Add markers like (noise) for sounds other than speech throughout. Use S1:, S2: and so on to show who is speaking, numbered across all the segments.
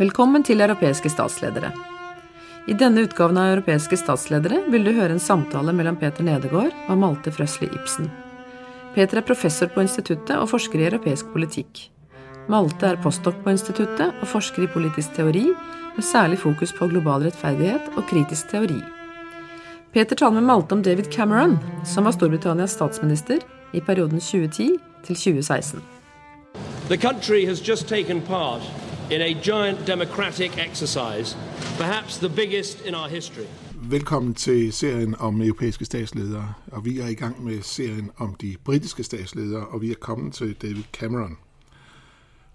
S1: Velkommen til Europeiske statsledere. I denne utgaven av Europeiske statsledere vil du høre en samtale mellom Peter Nedegård og Malte Frøsli Ibsen. Peter er professor på instituttet og forsker i europeisk politikk. Malte er postdok på instituttet og forsker i politisk teori, med særlig fokus på global rettferdighet og kritisk teori. Peter taler med Malte om David Cameron, som var Storbritannias statsminister i perioden 2010 til 2016.
S2: The country has just taken part in a giant democratic exercise, perhaps the biggest in our history.
S3: Velkommen til serien om europæiske statsledere, og vi er i gang med serien om de britiske statsledere, og vi er kommet til David Cameron.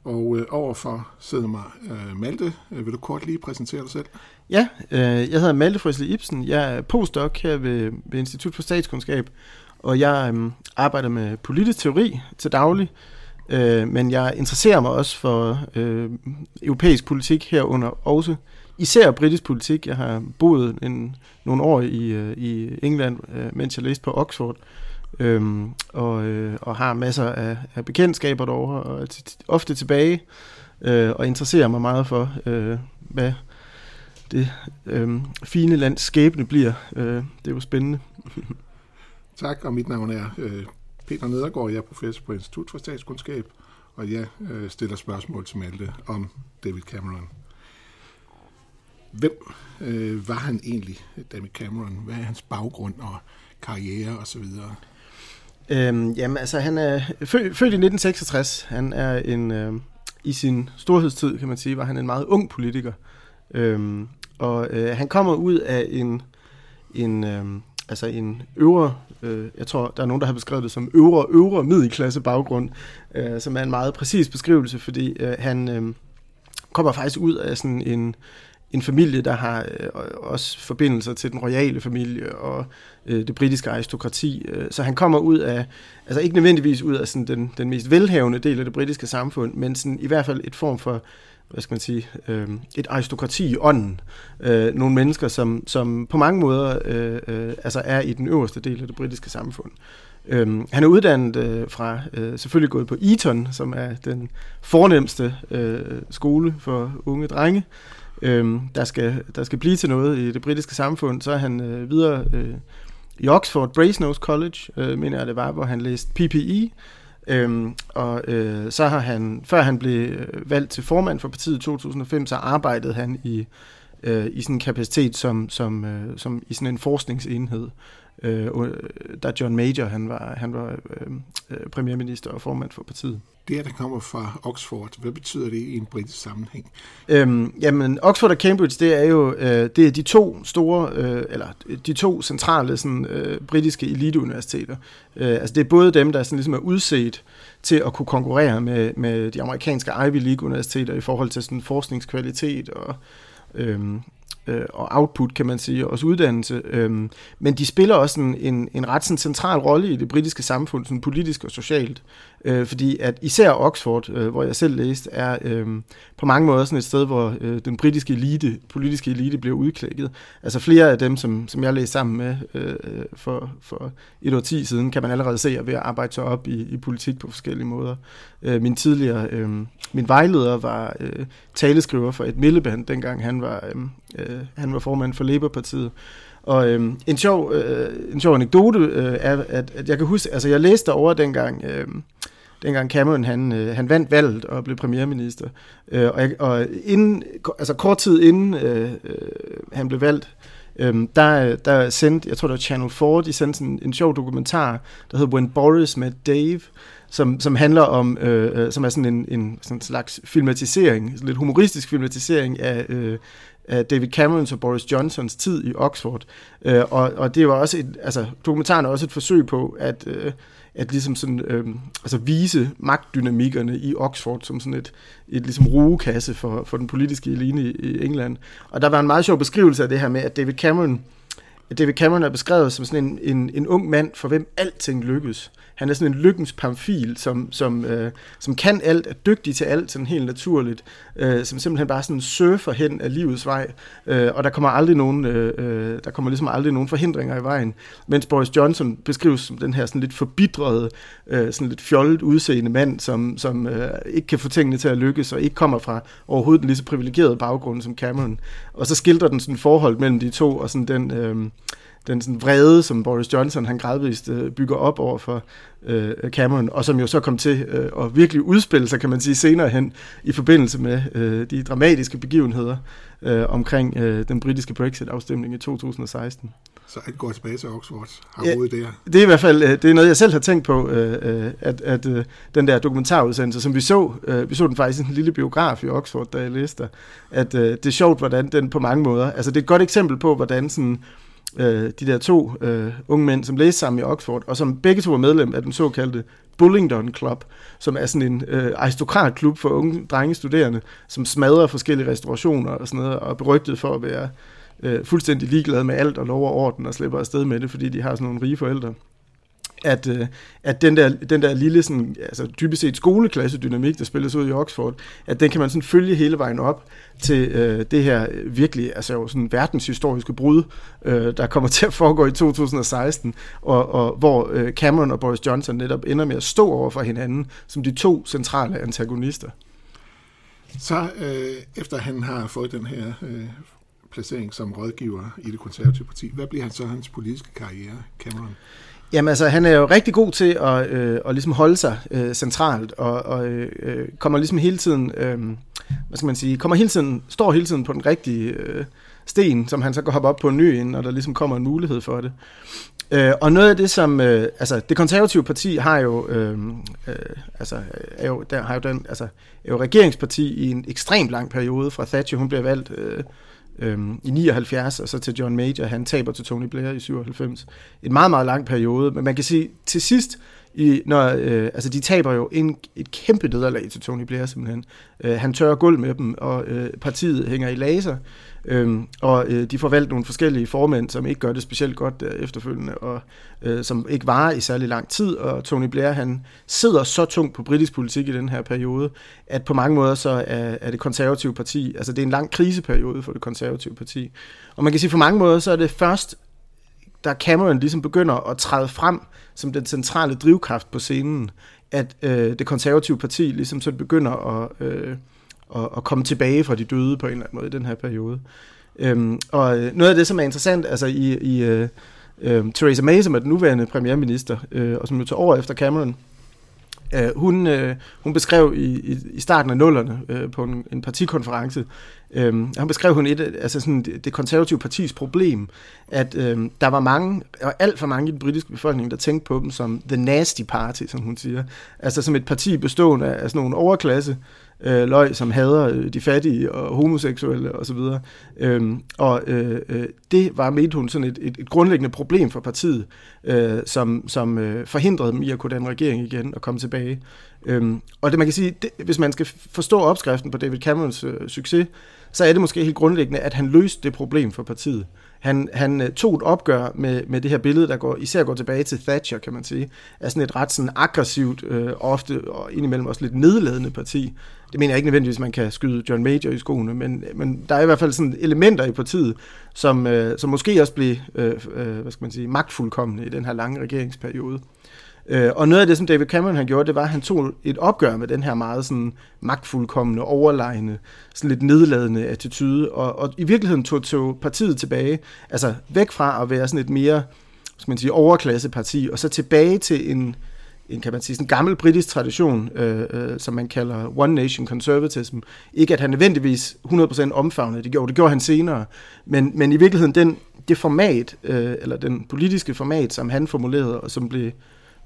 S3: Og øh, overfor sidder mig øh, Malte. Øh, vil du kort lige præsentere dig selv?
S4: Ja, øh, jeg hedder Malte Frøsle Ibsen. Jeg er postdoc her ved, ved Institut for Statskundskab, og jeg øh, arbejder med politisk teori til daglig. Øh, Øh, men jeg interesserer mig også for øh, europæisk politik herunder også især britisk politik. Jeg har boet en, nogle år i, øh, i England, øh, mens jeg læste på Oxford, øhm, og, øh, og har masser af, af bekendtskaber derovre, og er ofte tilbage øh, og interesserer mig meget for, øh, hvad det øh, fine lands skæbne bliver. Øh, det er jo spændende.
S3: tak, og mit navn er øh, Peter Nedergaard. Jeg er professor på Institut for Statskundskab, og jeg øh, stiller spørgsmål til Malte om David Cameron. Hvem øh, var han egentlig, David Cameron? Hvad er hans baggrund og karriere osv.?
S4: Øhm, jamen, altså, han er født, født i 1966. Han er en, øh, i sin storhedstid, kan man sige, var han en meget ung politiker. Øhm, og øh, han kommer ud af en, en, øh, altså en øvre, øh, jeg tror, der er nogen, der har beskrevet det som øvre, øvre middelklasse baggrund, øh, som er en meget præcis beskrivelse, fordi øh, han øh, kommer faktisk ud af sådan en, en familie, der har øh, også forbindelser til den royale familie og øh, det britiske aristokrati. Øh, så han kommer ud af, altså ikke nødvendigvis ud af sådan den, den mest velhavende del af det britiske samfund, men sådan i hvert fald et form for hvad skal man sige, øh, et aristokrati i ånden. Øh, nogle mennesker, som, som på mange måder øh, øh, altså er i den øverste del af det britiske samfund. Øhm, han er uddannet øh, fra, øh, selvfølgelig gået på Eton, som er den fornemmeste øh, skole for unge drenge, øh, der, skal, der skal blive til noget i det britiske samfund. Så er han øh, videre øh, i Oxford, Brasenose College, øh, mener jeg det var, hvor han læste PPE, Øhm, og øh, så har han, før han blev valgt til formand for partiet i 2005, så arbejdede han i, øh, i sådan en kapacitet som, som, øh, som i sådan en forskningsenhed. Øh, da John Major han var, han var øh, øh, premierminister og formand for partiet.
S3: Det, der kommer fra Oxford, hvad betyder det i en britisk sammenhæng?
S4: Øhm, jamen, Oxford og Cambridge, det er jo øh, det er de to store, øh, eller de to centrale sådan, øh, britiske eliteuniversiteter. Øh, altså, det er både dem, der sådan, ligesom er udset til at kunne konkurrere med, med de amerikanske Ivy League-universiteter i forhold til sådan, forskningskvalitet og, øh, øh, og output, kan man sige, også uddannelse. Øh, men de spiller også en, en, en ret sådan, central rolle i det britiske samfund, sådan politisk og socialt. Øh, fordi at især Oxford, øh, hvor jeg selv læste, er øh, på mange måder sådan et sted, hvor øh, den britiske elite, politiske elite bliver udklækket. Altså flere af dem, som, som jeg læste sammen med øh, for, for et år ti siden, kan man allerede se ved at arbejde sig op i, i politik på forskellige måder. Øh, min tidligere, øh, min vejleder var øh, taleskriver for et Milleband, dengang han var, øh, øh, han var formand for Labour-partiet. Og øh, en, sjov, øh, en sjov anekdote øh, er, at, at jeg kan huske, altså jeg læste over dengang, øh, dengang Cameron han, øh, han vandt valget og blev premierminister. Øh, og, og inden, altså kort tid inden øh, øh, han blev valgt, øh, der, der sendte, jeg tror det var Channel 4, de sendte sådan en sjov dokumentar, der hedder When Boris Met Dave, som, som handler om, øh, øh som er sådan en, en sådan slags filmatisering, sådan lidt humoristisk filmatisering af, øh, af David Camerons og Boris Johnsons tid i Oxford. Øh, og, og det var også et, altså dokumentaren er også et forsøg på at øh, at ligesom sådan, øh, altså vise magtdynamikkerne i Oxford som sådan et, et ligesom rugekasse for, for den politiske elite i, i England. Og der var en meget sjov beskrivelse af det her med, at David Cameron David Cameron er beskrevet som sådan en, en, en ung mand, for hvem alting lykkes. Han er sådan en lykkens pamfil, som, som, øh, som kan alt, er dygtig til alt, sådan helt naturligt, øh, som simpelthen bare sådan surfer hen af livets vej, øh, og der kommer aldrig nogen, øh, øh, der kommer ligesom aldrig nogen forhindringer i vejen. Mens Boris Johnson beskrives som den her sådan lidt forbitrede, øh, sådan lidt fjollet udseende mand, som, som øh, ikke kan få tingene til at lykkes, og ikke kommer fra overhovedet en lige så privilegeret baggrund som Cameron. Og så skildrer den sådan forhold mellem de to, og sådan den... Øh, den sådan vrede, som Boris Johnson han gradvist øh, bygger op over for øh, Cameron, og som jo så kom til øh, at virkelig udspille sig, kan man sige, senere hen i forbindelse med øh, de dramatiske begivenheder øh, omkring øh, den britiske Brexit-afstemning i 2016.
S3: Så alt går tilbage til Oxford, har ja, der.
S4: Det er i hvert fald øh, det er noget, jeg selv har tænkt på, øh, øh at, at øh, den der dokumentarudsendelse, som vi så, øh, vi så den faktisk i en lille biograf i Oxford, da jeg læste at øh, det er sjovt, hvordan den på mange måder, altså det er et godt eksempel på, hvordan sådan, øh, Øh, de der to øh, unge mænd, som læste sammen i Oxford, og som begge to var medlem af den såkaldte Bullingdon Club, som er sådan en øh, aristokratklub for unge drengestuderende, som smadrer forskellige restaurationer og sådan noget, og er berygtet for at være øh, fuldstændig ligeglade med alt og lov og orden og slipper afsted med det, fordi de har sådan nogle rige forældre at, øh, at den, der, den der lille, sådan, altså typisk set skoleklassedynamik, der spilles ud i Oxford, at den kan man sådan følge hele vejen op til øh, det her virkelig altså sådan verdenshistoriske brud, øh, der kommer (laughs) til at foregå i 2016, og, og hvor øh, Cameron og Boris Johnson netop ender med at stå over for hinanden som de to centrale antagonister.
S3: Så øh, efter han har fået den her øh, placering som rådgiver i det konservative parti, hvad bliver han så hans politiske karriere, Cameron?
S4: Jamen altså, han er jo rigtig god til at, øh, at ligesom holde sig øh, centralt, og, og øh, øh, kommer ligesom hele tiden, øh, hvad skal man sige, kommer hele tiden, står hele tiden på den rigtige øh, sten, som han så går hoppe op på en ny, når der ligesom kommer en mulighed for det. Øh, og noget af det, som, øh, altså det konservative parti har jo, øh, øh, altså, er jo, der har jo den, altså, er jo regeringsparti i en ekstremt lang periode, fra Thatcher, hun blev valgt øh, øhm, i 79, og så til John Major, han taber til Tony Blair i 97. En meget, meget lang periode, men man kan sige, til sidst, i, når, øh, altså de taber jo en, et kæmpe nederlag til Tony Blair simpelthen. Øh, han tørrer gulv med dem, og øh, partiet hænger i laser. øh, og øh, de får valgt nogle forskellige formænd, som ikke gør det specielt godt der efterfølgende, og øh, som ikke varer i særlig lang tid. Og Tony Blair, han sidder så tungt på britisk politik i den her periode, at på mange måder så er, er det konservative parti, altså det er en lang kriseperiode for det konservative parti. Og man kan sige, på mange måder, så er det først, da Cameron ligesom begynder at træde frem som den centrale drivkraft på scenen, at øh, det konservative parti ligesom så begynder at... Øh, at, at komme tilbage fra de døde på en eller anden måde i den her periode. Øhm, og øh, noget af det, som er interessant, altså i, i øh, øh, Theresa May, som er den nuværende premierminister, øh, og som nu tager over efter Cameron, øh, hun, øh, hun beskrev i, i, i starten af nullerne øh, på en, en partikonference, øh, hun beskrev hun et, altså sådan det, det konservative partis problem, at øh, der var mange, og alt for mange i den britiske befolkning, der tænkte på dem som the nasty party, som hun siger. Altså som et parti bestående af, af sådan nogle overklasse, øh, løg, som hader øh, de fattige og homoseksuelle osv. Og, øhm, og øh, øh, det var, mente hun, sådan et, et, et grundlæggende problem for partiet, øh, som, som øh, forhindrede dem i at kunne danne regering igen og komme tilbage. Øhm, og det man kan sige, det, hvis man skal forstå opskriften på David Camerons øh, succes, så er det måske helt grundlæggende, at han løste det problem for partiet. Han, han øh, tog et opgør med, med det her billede, der går, især går tilbage til Thatcher, kan man sige, af sådan et ret sådan aggressivt, øh, ofte og indimellem også lidt nedladende parti. Det mener jeg ikke nødvendigvis, man kan skyde John Major i skoene, men, men der er i hvert fald sådan elementer i partiet, som, øh, som måske også blev øh, øh, hvad skal man sige, magtfuldkommende i den her lange regeringsperiode. Øh, og noget af det, som David Cameron han gjorde, det var, at han tog et opgør med den her meget sådan magtfuldkommende, overlegne, sådan lidt nedladende attitude, og, og i virkeligheden tog, tog partiet tilbage, altså væk fra at være sådan et mere, skal man sige, overklasseparti, og så tilbage til en, en kan man sige, sådan en gammel britisk tradition, øh, øh, som man kalder One Nation Conservatism. Ikke at han nødvendigvis 100% omfavnede det, gjorde, det gjorde han senere, men, men i virkeligheden den, det format, øh, eller den politiske format, som han formulerede, og som blev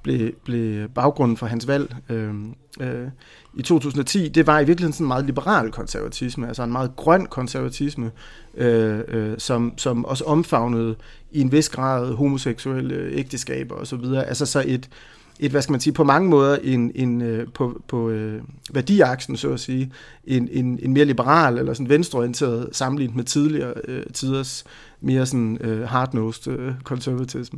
S4: blev, blev baggrunden for hans valg øh, øh, i 2010, det var i virkeligheden sådan en meget liberal konservatisme, altså en meget grøn konservatisme, øh, øh, som, som også omfavnede i en vis grad homoseksuelle ægteskaber osv. Altså så et, et, hvad skal man sige, på mange måder en, en øh, på, på øh, værdiaksen, så at sige, en, en, en mere liberal eller sådan venstreorienteret sammenlignet med tidligere øh, tiders mere sådan øh, hard-nosed øh, conservatism.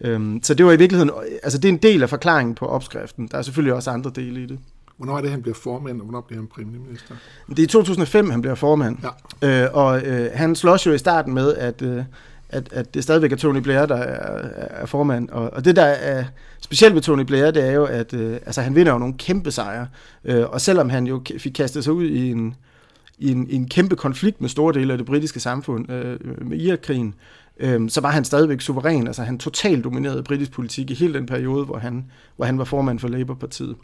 S4: Øhm, så det var i virkeligheden, altså det er en del af forklaringen på opskriften. Der er selvfølgelig også andre dele i det.
S3: Hvornår er det, han bliver formand, og hvornår bliver han premierminister?
S4: Det er i 2005, han bliver formand. Ja. Øh, og øh, han slås jo i starten med, at, øh, at, at det stadigvæk er Tony Blair, der er, er formand. Og, og det, der er specielt ved Tony Blair, det er jo, at øh, altså, han vinder jo nogle kæmpe sejre. Øh, og selvom han jo fik kastet sig ud i en, i en, i en kæmpe konflikt med store dele af det britiske samfund øh, med Irakkrigen, øh, så var han stadigvæk suveræn. Altså han totalt dominerede britisk politik i hele den periode, hvor han, hvor han var formand for Labour-partiet.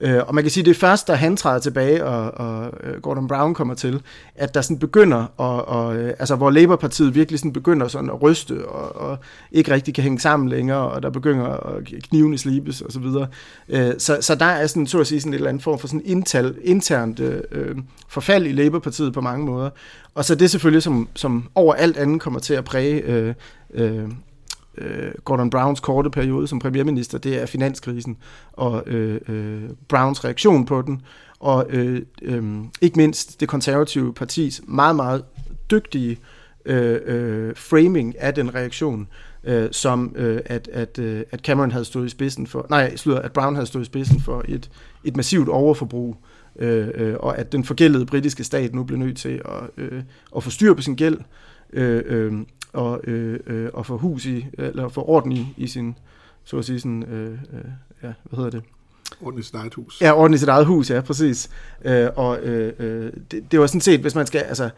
S4: Øh, og man kan sige, at det er først, da han træder tilbage, og, og øh, Gordon Brown kommer til, at der sådan begynder, og, og, øh, altså hvor Labour-partiet virkelig sådan begynder sådan at ryste, og, og ikke rigtig kan hænge sammen længere, og der begynder at knivene slibes og så videre. Øh, så, så der er sådan, så at sige, sådan et eller andet form for sådan intal, internt øh, øh, forfald i Labour-partiet på mange måder. Og så det selvfølgelig, som, som over alt andet kommer til at præge øh, øh, øh, Gordon Browns korte periode som premierminister, det er finanskrisen og øh, øh, Browns reaktion på den, og øh, øh, ikke mindst det konservative partis meget, meget dygtige øh, øh, framing af den reaktion, øh, som øh, at, at, øh, at Cameron havde stået i spidsen for, nej, slutter, at Brown havde stået i spidsen for et, et massivt overforbrug, øh, øh, og at den forgældede britiske stat nu blev nødt til at, øh, at få styr på sin gæld, øh, øh, og, øh, øh, og få hus i, eller få orden i, i sin, så at sige sådan, øh, øh, ja, hvad hedder det?
S3: Orden i sit eget hus.
S4: Ja, orden i sit eget hus, ja, præcis. Øh, og øh, øh, det, det var sådan set, hvis man skal, altså,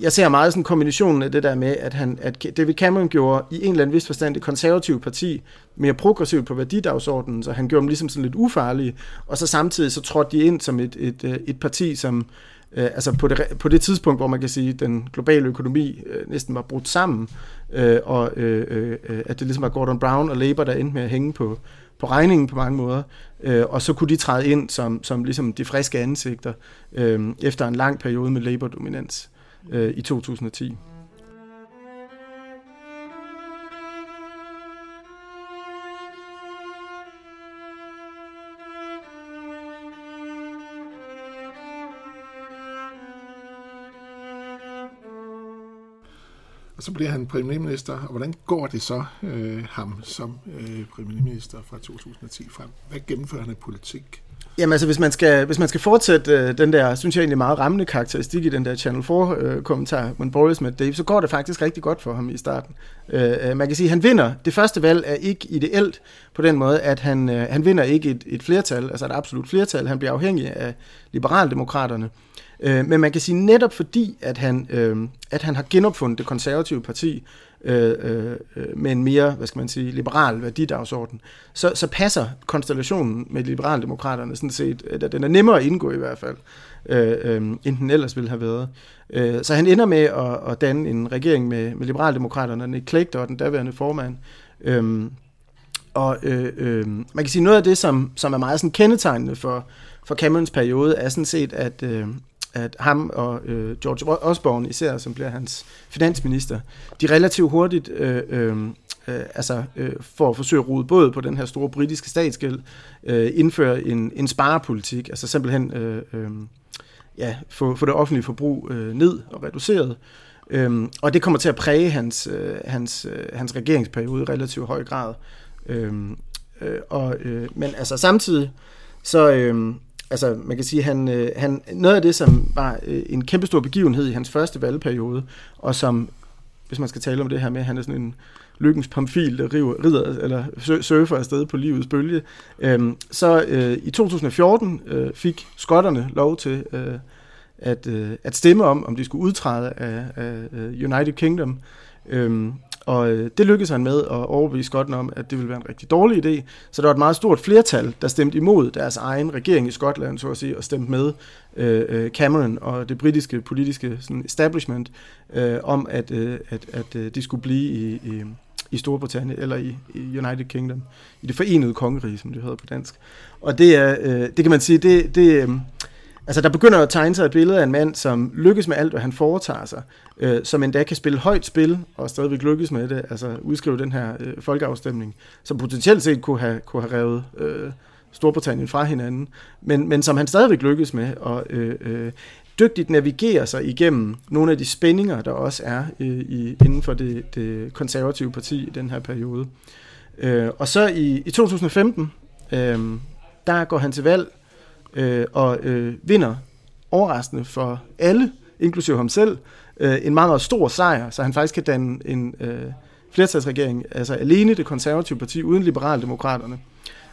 S4: jeg ser meget sådan kombinationen af det der med, at, han, at David Cameron gjorde i en eller anden vis forstand det konservative parti mere progressivt på værdidagsordenen, så han gjorde dem ligesom sådan lidt ufarlige, og så samtidig så trådte de ind som et, et, øh, et parti, som øh, altså på det, på det tidspunkt, hvor man kan sige, at den globale økonomi øh, næsten var brudt sammen, øh, og øh, øh, at det ligesom var Gordon Brown og Labour, der endte med at hænge på, på regningen på mange måder, øh, og så kunne de træde ind som, som ligesom de friske ansigter øh, efter en lang periode med Labour-dominans øh, i 2010.
S3: så bliver han premierminister, og hvordan går det så øh, ham som øh, premierminister fra 2010 frem? Hvad gennemfører han af politik?
S4: Jamen altså, hvis man skal, hvis man skal fortsætte øh, den der, synes jeg egentlig meget rammende karakteristik i den der Channel 4-kommentar, øh, when Boris med Dave, så går det faktisk rigtig godt for ham i starten. Øh, øh, man kan sige, at han vinder. Det første valg er ikke ideelt på den måde, at han, øh, han vinder ikke et, et flertal, altså et absolut flertal. Han bliver afhængig af liberaldemokraterne. Øh, Øh, men man kan sige netop fordi, at han, øh, at han har genopfundet det konservative parti øh, øh, øh med en mere, hvad skal man sige, liberal værdidagsorden, så, så passer konstellationen med liberaldemokraterne sådan set, at den er nemmere at indgå i hvert fald, øh, øh, end den ellers ville have været. Øh, så han ender med at, at danne en regering med, med liberaldemokraterne, Nick Clegg og den daværende formand, øh, og øh, øh, man kan sige, noget af det, som, som er meget sådan kendetegnende for, for Camerons periode, er sådan set, at, øh, at ham og øh, George Osborne især, som bliver hans finansminister, de relativt hurtigt øh, øh, øh, altså, øh, for at forsøge at rode både på den her store britiske statsgæld, øh, indføre en, en sparepolitik, altså simpelthen øh, øh, ja, få, få det offentlige forbrug øh, ned og reduceret. Øh, og det kommer til at præge hans, øh, hans, øh, hans regeringsperiode i relativt høj grad. Øh, øh, og, øh, men altså samtidig, så, øh, altså man kan sige, han, øh, han, noget af det, som var øh, en kæmpestor begivenhed i hans første valgperiode, og som, hvis man skal tale om det her med, han er sådan en lykkens pamfil, der river, rider, eller surfer afsted på livets bølge, øh, så øh, i 2014 øh, fik skotterne lov til øh, at, øh, at stemme om, om de skulle udtræde af, af United Kingdom. Øh, og øh, det lykkedes han med at overbevise Skotten om, at det ville være en rigtig dårlig idé. Så der var et meget stort flertal, der stemte imod deres egen regering i Skotland, så at sige, og stemte med øh, øh Cameron og det britiske politiske sådan, establishment øh, om, at, øh, at, at øh, de skulle blive i, i, i Storbritannien, eller i, i United Kingdom, i det forenede kongerige, som det hedder på dansk. Og det er, øh, det kan man sige, det, det, øh, altså der begynder at tegne sig et billede af en mand, som lykkes med alt, hvad han foretager sig, øh, som endda kan spille højt spil, og stadigvæk lykkes med det, altså udskrive den her øh, folkeafstemning, som potentielt set kunne have, kunne have revet øh, Storbritannien fra hinanden, men, men som han stadigvæk lykkes med, og øh, øh, dygtigt navigerer sig igennem nogle af de spændinger, der også er øh, i, inden for det, det konservative parti i den her periode. Øh, og så i, i 2015, øh, der går han til valg øh, og øh, vinder overraskende for alle, inklusive ham selv, øh, en meget, meget stor sejr, så han faktisk kan danne en øh, flertalsregering, altså alene det konservative parti, uden liberaldemokraterne.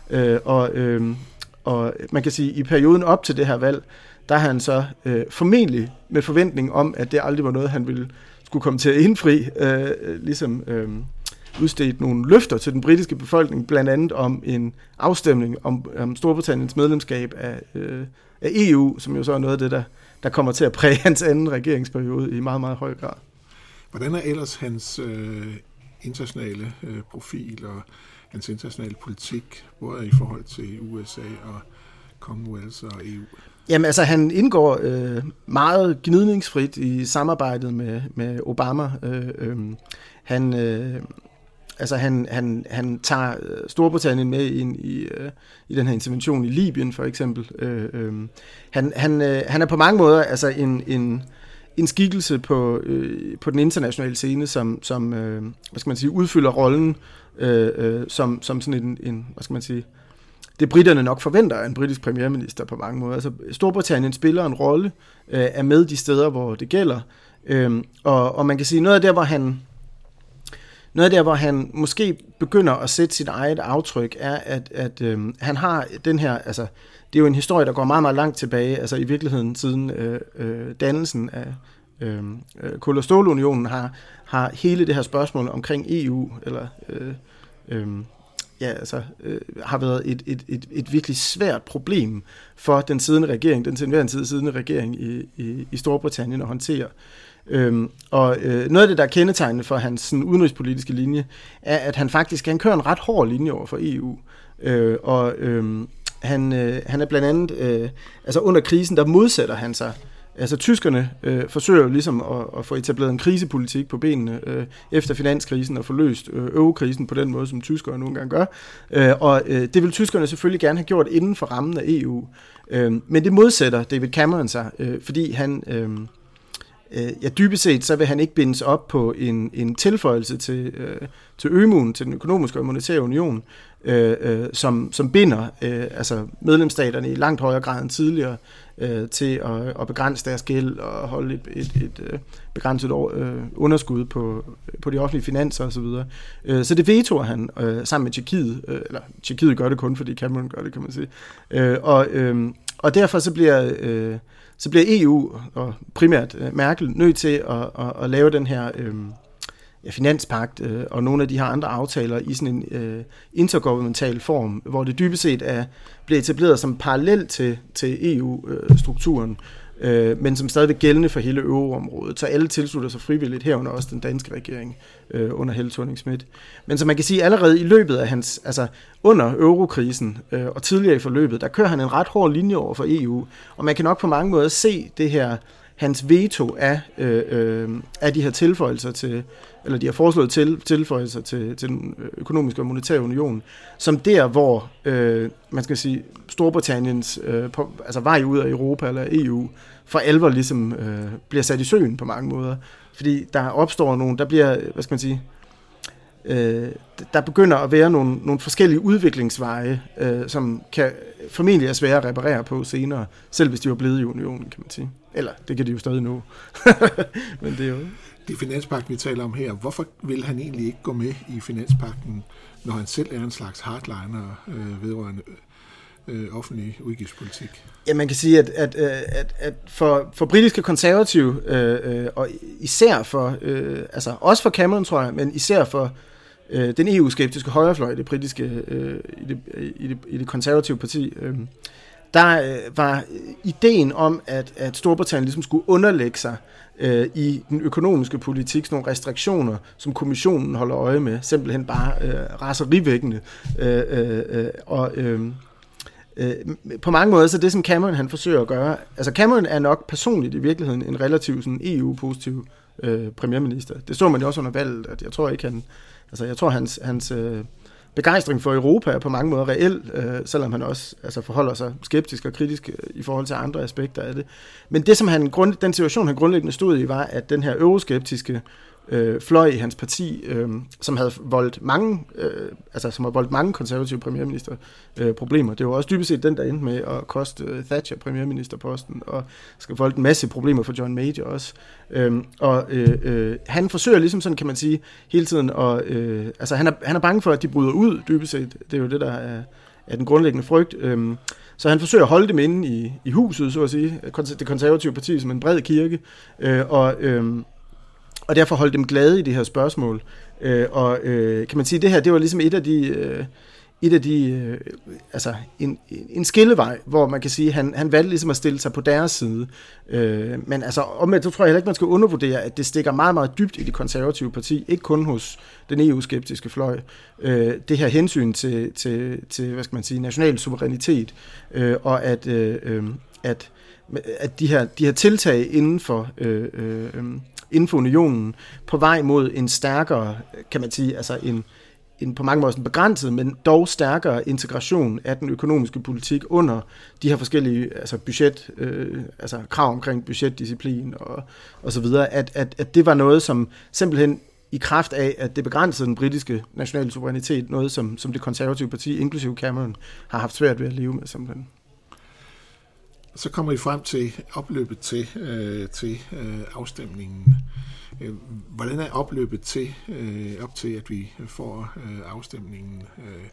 S4: Øh, og, øh, og man kan sige, at i perioden op til det her valg, der har han så øh, formentlig med forventning om, at det aldrig var noget, han ville skulle komme til at indfri, øh, ligesom øh, udstedt nogle løfter til den britiske befolkning, blandt andet om en afstemning om, om Storbritanniens medlemskab af, øh, af EU, som jo så er noget af det, der, der kommer til at præge hans anden regeringsperiode i meget, meget høj grad.
S3: Hvordan er ellers hans øh, internationale øh, profil og hans internationale politik, både i forhold til USA og Commonwealth og EU?
S4: Jamen altså, han indgår øh, meget gnidningsfrit i samarbejdet med, med Obama. Øh, øh, han, øh, altså han, han, han tager øh, Storbritannien med ind i, øh, i den her intervention i Libyen for eksempel. Øh, øh, han, han, øh, han er på mange måder altså en, en, en skikkelse på, øh, på den internationale scene, som, som øh, hvad skal man sige, udfylder rollen øh, øh, som, som sådan en, en, hvad skal man sige, det britterne nok forventer af en britisk premierminister på mange måder. Altså Storbritannien spiller en rolle, øh, er med de steder, hvor det gælder, øh, og, og man kan sige, noget af det, hvor han noget der, hvor han måske begynder at sætte sit eget aftryk, er, at, at øh, han har den her, altså, det er jo en historie, der går meget, meget langt tilbage, altså i virkeligheden siden øh, øh, dannelsen af øhm, øh, Kul- og Stålunionen har, har hele det her spørgsmål omkring EU, eller øh, øh, ja, altså, øh, har været et, et, et, et virkelig svært problem for den siddende regering, den til enhver tid siddende regering i, i, i Storbritannien at håndtere. Øhm, og øh, noget af det, der er kendetegnende for hans sådan, udenrigspolitiske linje, er, at han faktisk han kører en ret hård linje over for EU. Øh, og øh, han, øh, han er blandt andet, øh, altså under krisen, der modsætter han sig Altså tyskerne øh, forsøger jo ligesom at, at få etableret en krisepolitik på benene øh, efter finanskrisen og få løst øh, øvekrisen på den måde, som tyskerne nogle gange gør. Øh, og øh, det vil tyskerne selvfølgelig gerne have gjort inden for rammen af EU. Øh, men det modsætter David Cameron sig, øh, fordi han... Øh, øh, ja, dybest set, så vil han ikke bindes op på en, en tilføjelse til, øh, til ømuen, til den økonomiske og monetære union, øh, øh, som, som binder øh, altså medlemsstaterne i langt højere grad end tidligere øh, til at, at begrænse deres gæld og holde et, et, et, øh, begrænset øh, underskud på, på de offentlige finanser osv. Så, øh, så det vetoer han øh, sammen med Tjekkiet, øh, eller Tjekkiet gør det kun, fordi Cameron gør det, kan man sige. Øh, og, øh, og derfor så bliver... Øh, så bliver EU og primært øh, Merkel nødt til at, at, at lave den her øh, ja, finanspagt øh, og nogle af de her andre aftaler i sådan en øh, intergovernmental form, hvor det dybest set er, bliver etableret som parallel til, til EU-strukturen, øh, men som stadigvæk gældende for hele euroområdet. Så alle tilslutter sig frivilligt, herunder også den danske regering øh, under Helle thorning -Schmidt. Men som man kan sige, allerede i løbet af hans, altså under eurokrisen øh, og tidligere i forløbet, der kører han en ret hård linje over for EU, og man kan nok på mange måder se det her, hans veto af, øh, øh, af de her tilføjelser til, eller de har foreslået til, tilføjelser til, til den økonomiske og monetære union, som der, hvor øh, man skal sige, Storbritanniens øh, på, altså vej ud af Europa eller EU for alvor ligesom øh, bliver sat i søen på mange måder. Fordi der opstår nogle, der bliver, hvad skal man sige, øh, der begynder at være nogle, nogle forskellige udviklingsveje, øh, som kan formentlig er svære at reparere på senere, selv hvis de var blevet i unionen, kan man sige. Eller, det kan de jo stadig nå. (laughs) Men det er jo...
S3: Det er finanspakten, vi taler om her. Hvorfor vil han egentlig ikke gå med i finanspakten, når han selv er en slags hardliner øh, vedrørende øh, offentlig udgiftspolitik?
S4: Ja, man kan sige, at, at, øh, at, at for, for britiske konservative, øh, øh, og især for, øh, altså også for Cameron, tror jeg, men især for øh, den EU-skeptiske højrefløj i det britiske, øh, i, det, i, det, i det konservative parti, øh, der øh, var øh, ideen om, at, at Storbritannien ligesom skulle underlægge sig øh, i den økonomiske politik, sådan nogle restriktioner, som kommissionen holder øje med, simpelthen bare øh, raserivækkende. Øh, øh, øh, og, øh, øh, på mange måder, så det som Cameron han forsøger at gøre, altså Cameron er nok personligt i virkeligheden en relativt sådan EU-positiv øh, premierminister. Det så man jo også under valget, at jeg tror ikke han, altså jeg tror hans, hans øh, begejstring for Europa er på mange måder reel, øh, selvom han også altså, forholder sig skeptisk og kritisk øh, i forhold til andre aspekter af det. Men det, som han, grund, den situation, han grundlæggende stod i, var, at den her euroskeptiske øh, fløj i hans parti, øh, som havde voldt mange, øh, altså som har voldt mange konservative premierminister øh, problemer. Det var også dybest set den, der endte med at koste øh, Thatcher premierministerposten, og skal voldt en masse problemer for John Major også. Øh, og øh, øh, han forsøger ligesom sådan, kan man sige, hele tiden at, øh, altså han er, han er bange for, at de bryder ud, dybest set. Det er jo det, der er, er den grundlæggende frygt. Øh, så han forsøger at holde dem inde i, i huset, så at sige, det konservative parti som en bred kirke, øh, og øh, og derfor holde dem glade i det her spørgsmål. Øh, og øh, kan man sige, det her, det var ligesom et af de... Øh, et af de, øh, altså en, en skillevej, hvor man kan sige, han, han valgte ligesom at stille sig på deres side. Øh, men altså, omvendt, så tror jeg heller ikke, man skal undervurdere, at det stikker meget, meget dybt i det konservative parti, ikke kun hos den EU-skeptiske fløj. Øh, det her hensyn til, til, til, hvad skal man sige, national suverænitet, øh, og at, øh, øh at, de her, de her tiltag inden for øh, øh, øhm, inden for unionen på vej mod en stærkere, kan man sige, altså en, en på mange måder begrænset, men dog stærkere integration af den økonomiske politik under de her forskellige altså budget, øh, altså krav omkring budgetdisciplin og, og så videre, at, at, at det var noget, som simpelthen i kraft af, at det begrænsede den britiske nationale suverænitet, noget som, som det konservative parti, inklusive Cameron, har haft svært ved at leve med simpelthen.
S3: Så kommer vi frem til opløbet til, øh, til øh, afstemningen. Øh, hvordan er opløbet til, øh, op til, at vi får øh, afstemningen øh,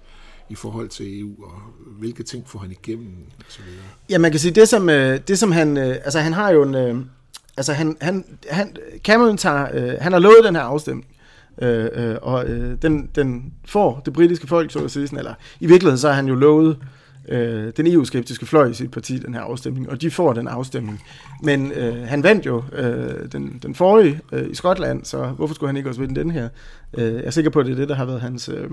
S3: i forhold til EU, og hvilke ting får han igennem? Og så videre?
S4: Ja, man kan sige, det som, øh, det som han, øh, altså han har jo en, øh, altså han, han, han, Cameron tager, øh, han har lovet den her afstemning, øh, øh, og øh, den, den får det britiske folk, så at sige, eller i virkeligheden så har han jo lovet øh, den EU-skeptiske fløj i sit parti, den her afstemning, og de får den afstemning. Men øh, han vandt jo øh, den, den forrige øh, i Skotland, så hvorfor skulle han ikke også vinde den her? Øh, jeg er sikker på, at det er det, der har været hans, øh,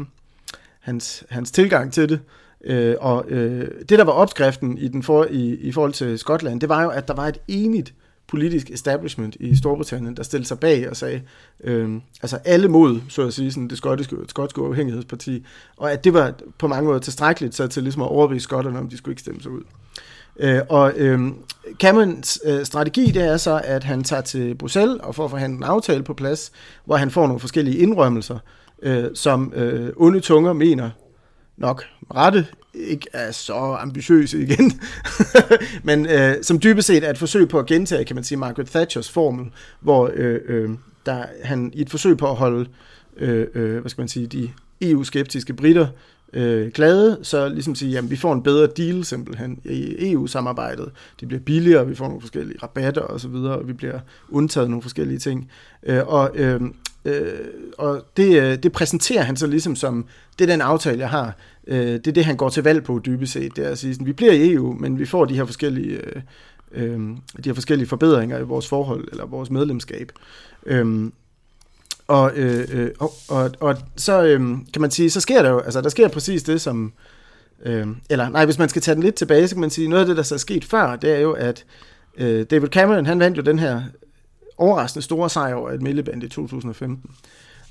S4: hans, hans tilgang til det. Øh, og øh, det, der var opskriften i, den for, i, i forhold til Skotland, det var jo, at der var et enigt øh, politisk establishment i Storbritannien, der stillede sig bag og sagde, øh, altså alle mod, så at sige, sådan det skotske, skotske uafhængighedsparti, og at det var på mange måder tilstrækkeligt så til ligesom at overbevise skotterne om, de skulle ikke stemme sig ud. Øh, og øh, Camerons øh, strategi, det er så, at han tager til Bruxelles og får forhandlet en aftale på plads, hvor han får nogle forskellige indrømmelser, øh, som øh, onde tunger mener nok rette ikke er så ambitiøse igen, (laughs) men øh, som dybest set er et forsøg på at gentage, kan man sige, Margaret Thatchers formel, hvor øh, øh, der, han i et forsøg på at holde, øh, øh, hvad skal man sige, de EU-skeptiske britter øh, glade, så ligesom sige, jamen vi får en bedre deal simpelthen i EU-samarbejdet. Det bliver billigere, vi får nogle forskellige rabatter og så videre, og vi bliver undtaget nogle forskellige ting. Øh, og øh, øh, og det, øh, det præsenterer han så ligesom som, det er den aftale, jeg har. Øh, det er det, han går til valg på dybest set. Det er at sige, sådan, vi bliver i EU, men vi får de her forskellige, øh, øh, de her forskellige forbedringer i vores forhold, eller vores medlemskab. Øhm, og, øh, øh, og, og, og så øh, kan man sige, så sker der jo, altså der sker præcis det, som, øh, eller nej, hvis man skal tage den lidt tilbage, så kan man sige, noget af det, der så er sket før, det er jo, at øh, David Cameron, han vandt jo den her overraskende store sejr over et Milleband i 2015.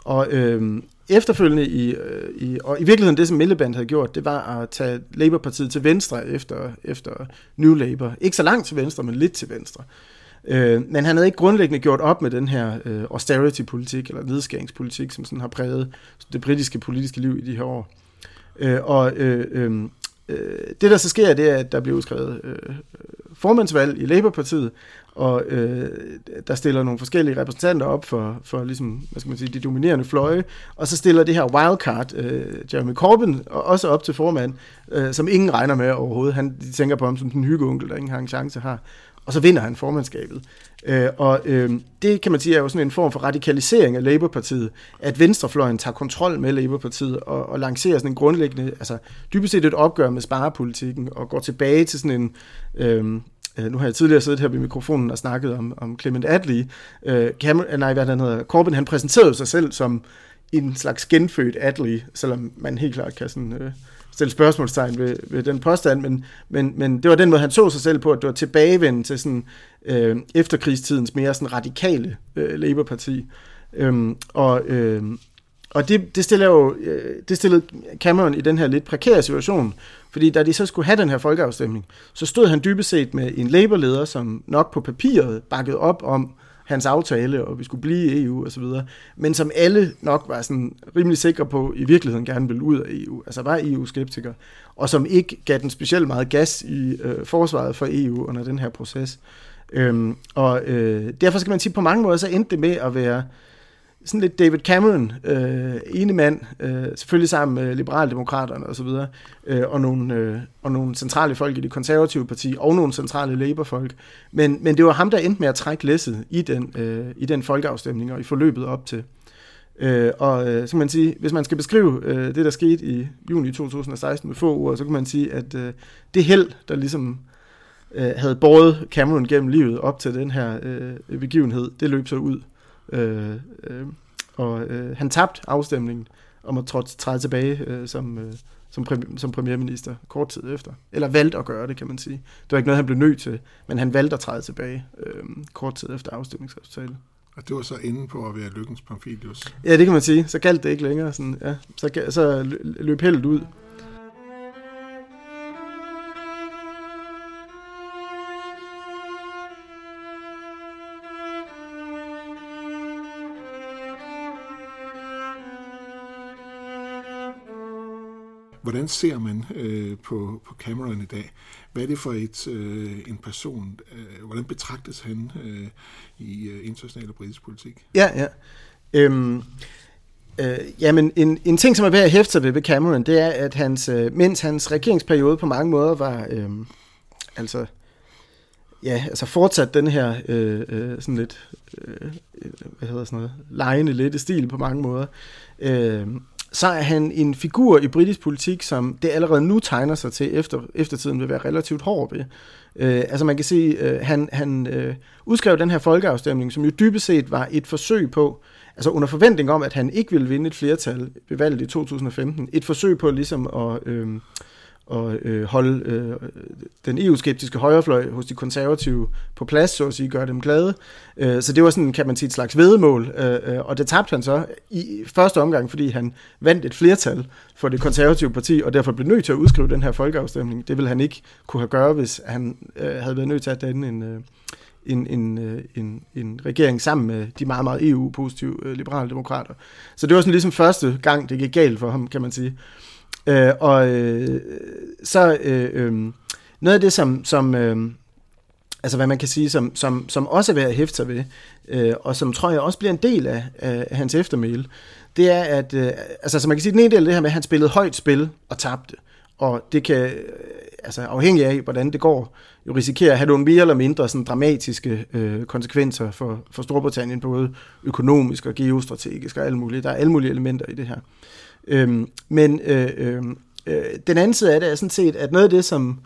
S4: Og øh, efterfølgende i, øh, i, og i virkeligheden det, som Milleband havde gjort, det var at tage Labour-partiet til venstre efter, efter New Labour. Ikke så langt til venstre, men lidt til venstre. Øh, men han havde ikke grundlæggende gjort op med den her øh, austerity-politik, eller nedskæringspolitik, som sådan har præget det britiske politiske liv i de her år. Øh, og øh, øhm, øh, det, der så sker, det er, at der bliver udskrevet øh, formandsvalg i Labour-partiet, og øh, der stiller nogle forskellige repræsentanter op for, for ligesom, hvad skal man sige, de dominerende fløje, og så stiller det her wildcard, øh, Jeremy Corbyn, også op til formand, øh, som ingen regner med overhovedet. Han, de tænker på ham som den hyggeonkel, der ingen har en chance har. Og så vinder han formandskabet. Øh, og øh, det kan man sige er jo sådan en form for radikalisering af Labour-partiet, at venstrefløjen tager kontrol med Labour-partiet og, og lancerer sådan en grundlæggende, altså dybest set et opgør med sparepolitikken og går tilbage til sådan en, øhm, øh, nu har jeg tidligere siddet her ved mikrofonen og snakket om, om Clement Attlee. Øh, Cameron, nej, hvad han hedder, Corbyn, han præsenterede sig selv som en slags genfødt Attlee, selvom man helt klart kan sådan, øh, stille spørgsmålstegn ved, ved den påstand, men, men, men det var den måde, han så sig selv på, at det var tilbagevendt til sådan, øh, efterkrigstidens mere sådan radikale øh, Labour-parti. Øhm, og øh, og det, det, stiller jo, øh, det stillede Cameron i den her lidt prekære situation, fordi da de så skulle have den her folkeafstemning, så stod han dybest set med en Labour-leder, som nok på papiret bakkede op om hans aftale, og vi skulle blive i EU osv., men som alle nok var sådan rimelig sikre på, i virkeligheden gerne ville ud af EU, altså var EU-skeptikere, og som ikke gav den specielt meget gas i øh, forsvaret for EU under den her proces. Øhm, og øh, derfor skal man sige, på mange måder, så endte det med at være sådan lidt David Cameron, øh, ene mand, øh, selvfølgelig sammen med liberaldemokraterne osv., øh, og, nogle, øh, og nogle centrale folk i det konservative parti, og nogle centrale Labour-folk. Men, men det var ham, der endte med at trække læsset i den, øh, i den folkeafstemning og i forløbet op til. Øh, og øh, så kan man sige, hvis man skal beskrive øh, det, der skete i juni 2016 med få ord, så kan man sige, at øh, det held, der ligesom øh, havde båret Cameron gennem livet op til den her øh, begivenhed, det løb så ud Øh, øh, og øh, han tabte afstemningen om at træde tilbage øh, som, øh, som, præ- som premierminister kort tid efter. Eller valgte at gøre det, kan man sige. Det var ikke noget, han blev nødt til, men han valgte at træde tilbage øh, kort tid efter afstemningsresultatet.
S3: Og det var så inde på at være lykkens Pamphilius.
S4: Ja, det kan man sige. Så galt det ikke længere. Sådan, ja. så, så løb heldet ud.
S3: Hvordan ser man øh, på, på Cameron i dag? Hvad er det for et, øh, en person? Øh, hvordan betragtes han øh, i øh, international og britisk politik?
S4: Ja, ja. Øhm, øh, jamen, en, en ting, som er værd at hæfte sig ved ved Cameron, det er, at hans, øh, mens hans regeringsperiode på mange måder var, øh, altså, ja, altså fortsat den her øh, øh, sådan lidt, øh, øh hvad hedder sådan noget, lejende lette stil på mange måder, øh, så er han en figur i britisk politik, som det allerede nu tegner sig til, efter eftertiden vil være relativt hård ved. Øh, altså man kan se, øh, han, han øh, udskrev den her folkeafstemning, som jo dybest set var et forsøg på, altså under forventning om, at han ikke ville vinde et flertal ved valget i 2015, et forsøg på ligesom at... Øh, og øh, holde øh, den EU-skeptiske højrefløj hos de konservative på plads, så at sige, gøre dem glade. Øh, så det var sådan, kan man sige, et slags vedemål, øh, øh, og det tabte han så i første omgang, fordi han vandt et flertal for det konservative parti, og derfor blev nødt til at udskrive den her folkeafstemning. Det ville han ikke kunne have gøre, hvis han øh, havde været nødt til at danne en, øh, en, en, øh, en, en regering sammen med de meget, meget EU-positive øh, liberale demokrater. Så det var sådan ligesom første gang, det gik galt for ham, kan man sige. Øh, Øh, og øh, så øh, øh, noget af det, som, som øh, altså hvad man kan sige, som, som, som også er værd at hæfte sig ved, øh, og som tror jeg også bliver en del af, af hans eftermæle, det er, at øh, altså, så man kan sige, den ene del af det her med, at han spillede højt spil og tabte, og det kan, øh, altså afhængig af, hvordan det går, jo risikere at have nogle mere eller mindre sådan dramatiske øh, konsekvenser for, for Storbritannien, både økonomisk og geostrategisk og alle mulige. Der er alle mulige elementer i det her. Øhm, men øh, øh, øh, den anden side af det er sådan set, at noget af det, som,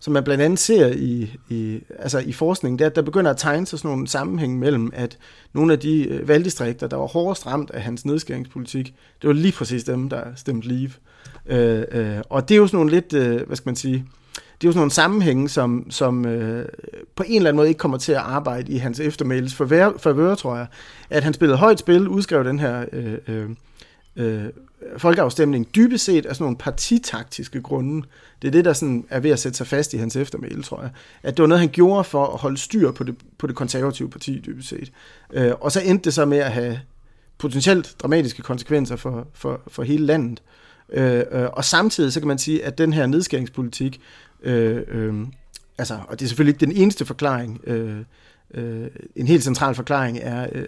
S4: som man blandt andet ser i, i, altså i forskningen, det er, at der begynder at tegne sig sådan nogle sammenhæng mellem, at nogle af de øh, valgdistrikter, der var hårdest ramt af hans nedskæringspolitik, det var lige præcis dem, der stemte leave. Øh, øh, og det er jo sådan nogle lidt, øh, hvad skal man sige, det er jo sådan nogle sammenhænge, som, som øh, på en eller anden måde ikke kommer til at arbejde i hans eftermæles favør, tror jeg. At han spillede højt spil, udskrev den her øh, øh, øh, folkeafstemning dybest set af sådan nogle partitaktiske grunde. Det er det, der sådan er ved at sætte sig fast i hans eftermæle, tror jeg. At det var noget, han gjorde for at holde styr på det, på det konservative parti, dybest set. Øh, og så endte det så med at have potentielt dramatiske konsekvenser for, for, for hele landet. Øh, øh, og samtidig så kan man sige, at den her nedskæringspolitik, øh, øh, altså, og det er selvfølgelig ikke den eneste forklaring, øh, øh, en helt central forklaring er øh,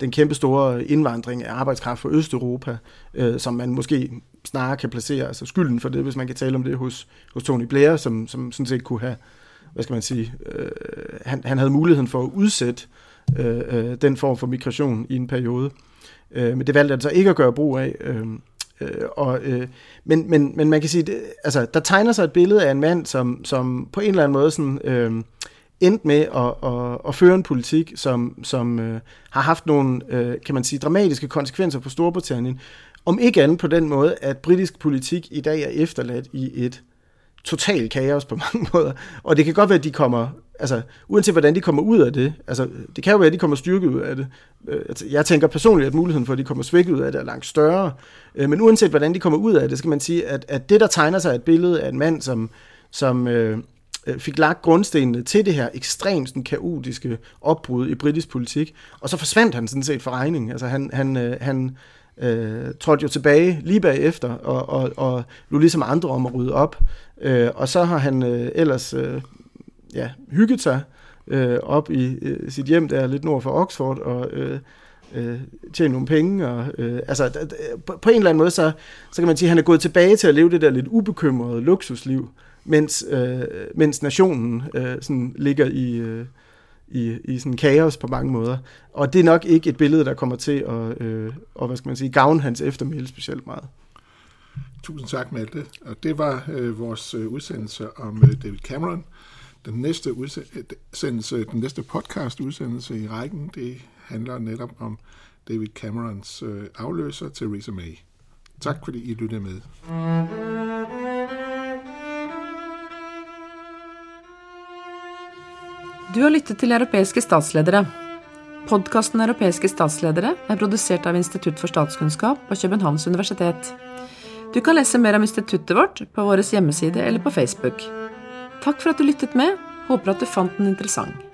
S4: den kæmpe store indvandring af arbejdskraft fra Østeuropa, øh, som man måske snarere kan placere, altså skylden for det, hvis man kan tale om det hos, hos Tony Blair, som, som sådan set kunne have, hvad skal man sige, øh, han, han havde muligheden for at udsætte øh, øh, den form for migration i en periode. Øh, men det valgte han så ikke at gøre brug af. Øh, øh, og, øh, men, men, men man kan sige, det, altså, der tegner sig et billede af en mand, som, som på en eller anden måde sådan, øh, endte med at, at, at føre en politik, som, som øh, har haft nogle, øh, kan man sige, dramatiske konsekvenser for Storbritannien, om ikke andet på den måde, at britisk politik i dag er efterladt i et totalt kaos på (laughs) mange måder. Og det kan godt være, at de kommer, altså uanset hvordan de kommer ud af det, altså det kan jo være, at de kommer styrket ud af det. Øh, altså, jeg tænker personligt, at muligheden for, at de kommer svækket ud af det, er langt større. Øh, men uanset hvordan de kommer ud af det, skal man sige, at, at det, der tegner sig et billede af en mand, som, som øh, Øh, fik lagt grundstenene til det her ekstremt sådan, kaotiske opbrud i britisk politik, og så forsvandt han sådan set for regning. Altså han, han, øh, han øh, trådte jo tilbage lige bagefter, og, og, og lå ligesom andre om at rydde op. Øh, og så har han øh, ellers øh, ja, hygget sig øh, op i øh, sit hjem der lidt nord for Oxford, og øh, øh, tjene nogle penge. Og, øh, altså, på, på en eller anden måde, så, så kan man sige, at han er gået tilbage til at leve det der lidt ubekymrede luksusliv, mens, øh, mens nationen øh, sådan ligger i, øh, i, i sådan kaos på mange måder. Og det er nok ikke et billede, der kommer til at, øh, og, hvad skal man sige, gavne hans eftermæle specielt meget.
S3: Tusind tak, Malte. Og det var øh, vores øh, udsendelse om øh, David Cameron. Den næste udsendelse, den næste podcast udsendelse i rækken, det handler netop om David Camerons øh, afløser, Theresa May. Tak fordi I lyttede med.
S1: Du har lyttet til Europæiske statsledere. Podkasten Europæiske statsledere er produsert av Institutt for statskunnskap på Københavns Universitet. Du kan læse mer om instituttet vårt på vår hjemmeside eller på Facebook. Takk for at du lyttet med. Håper at du fant den interessant.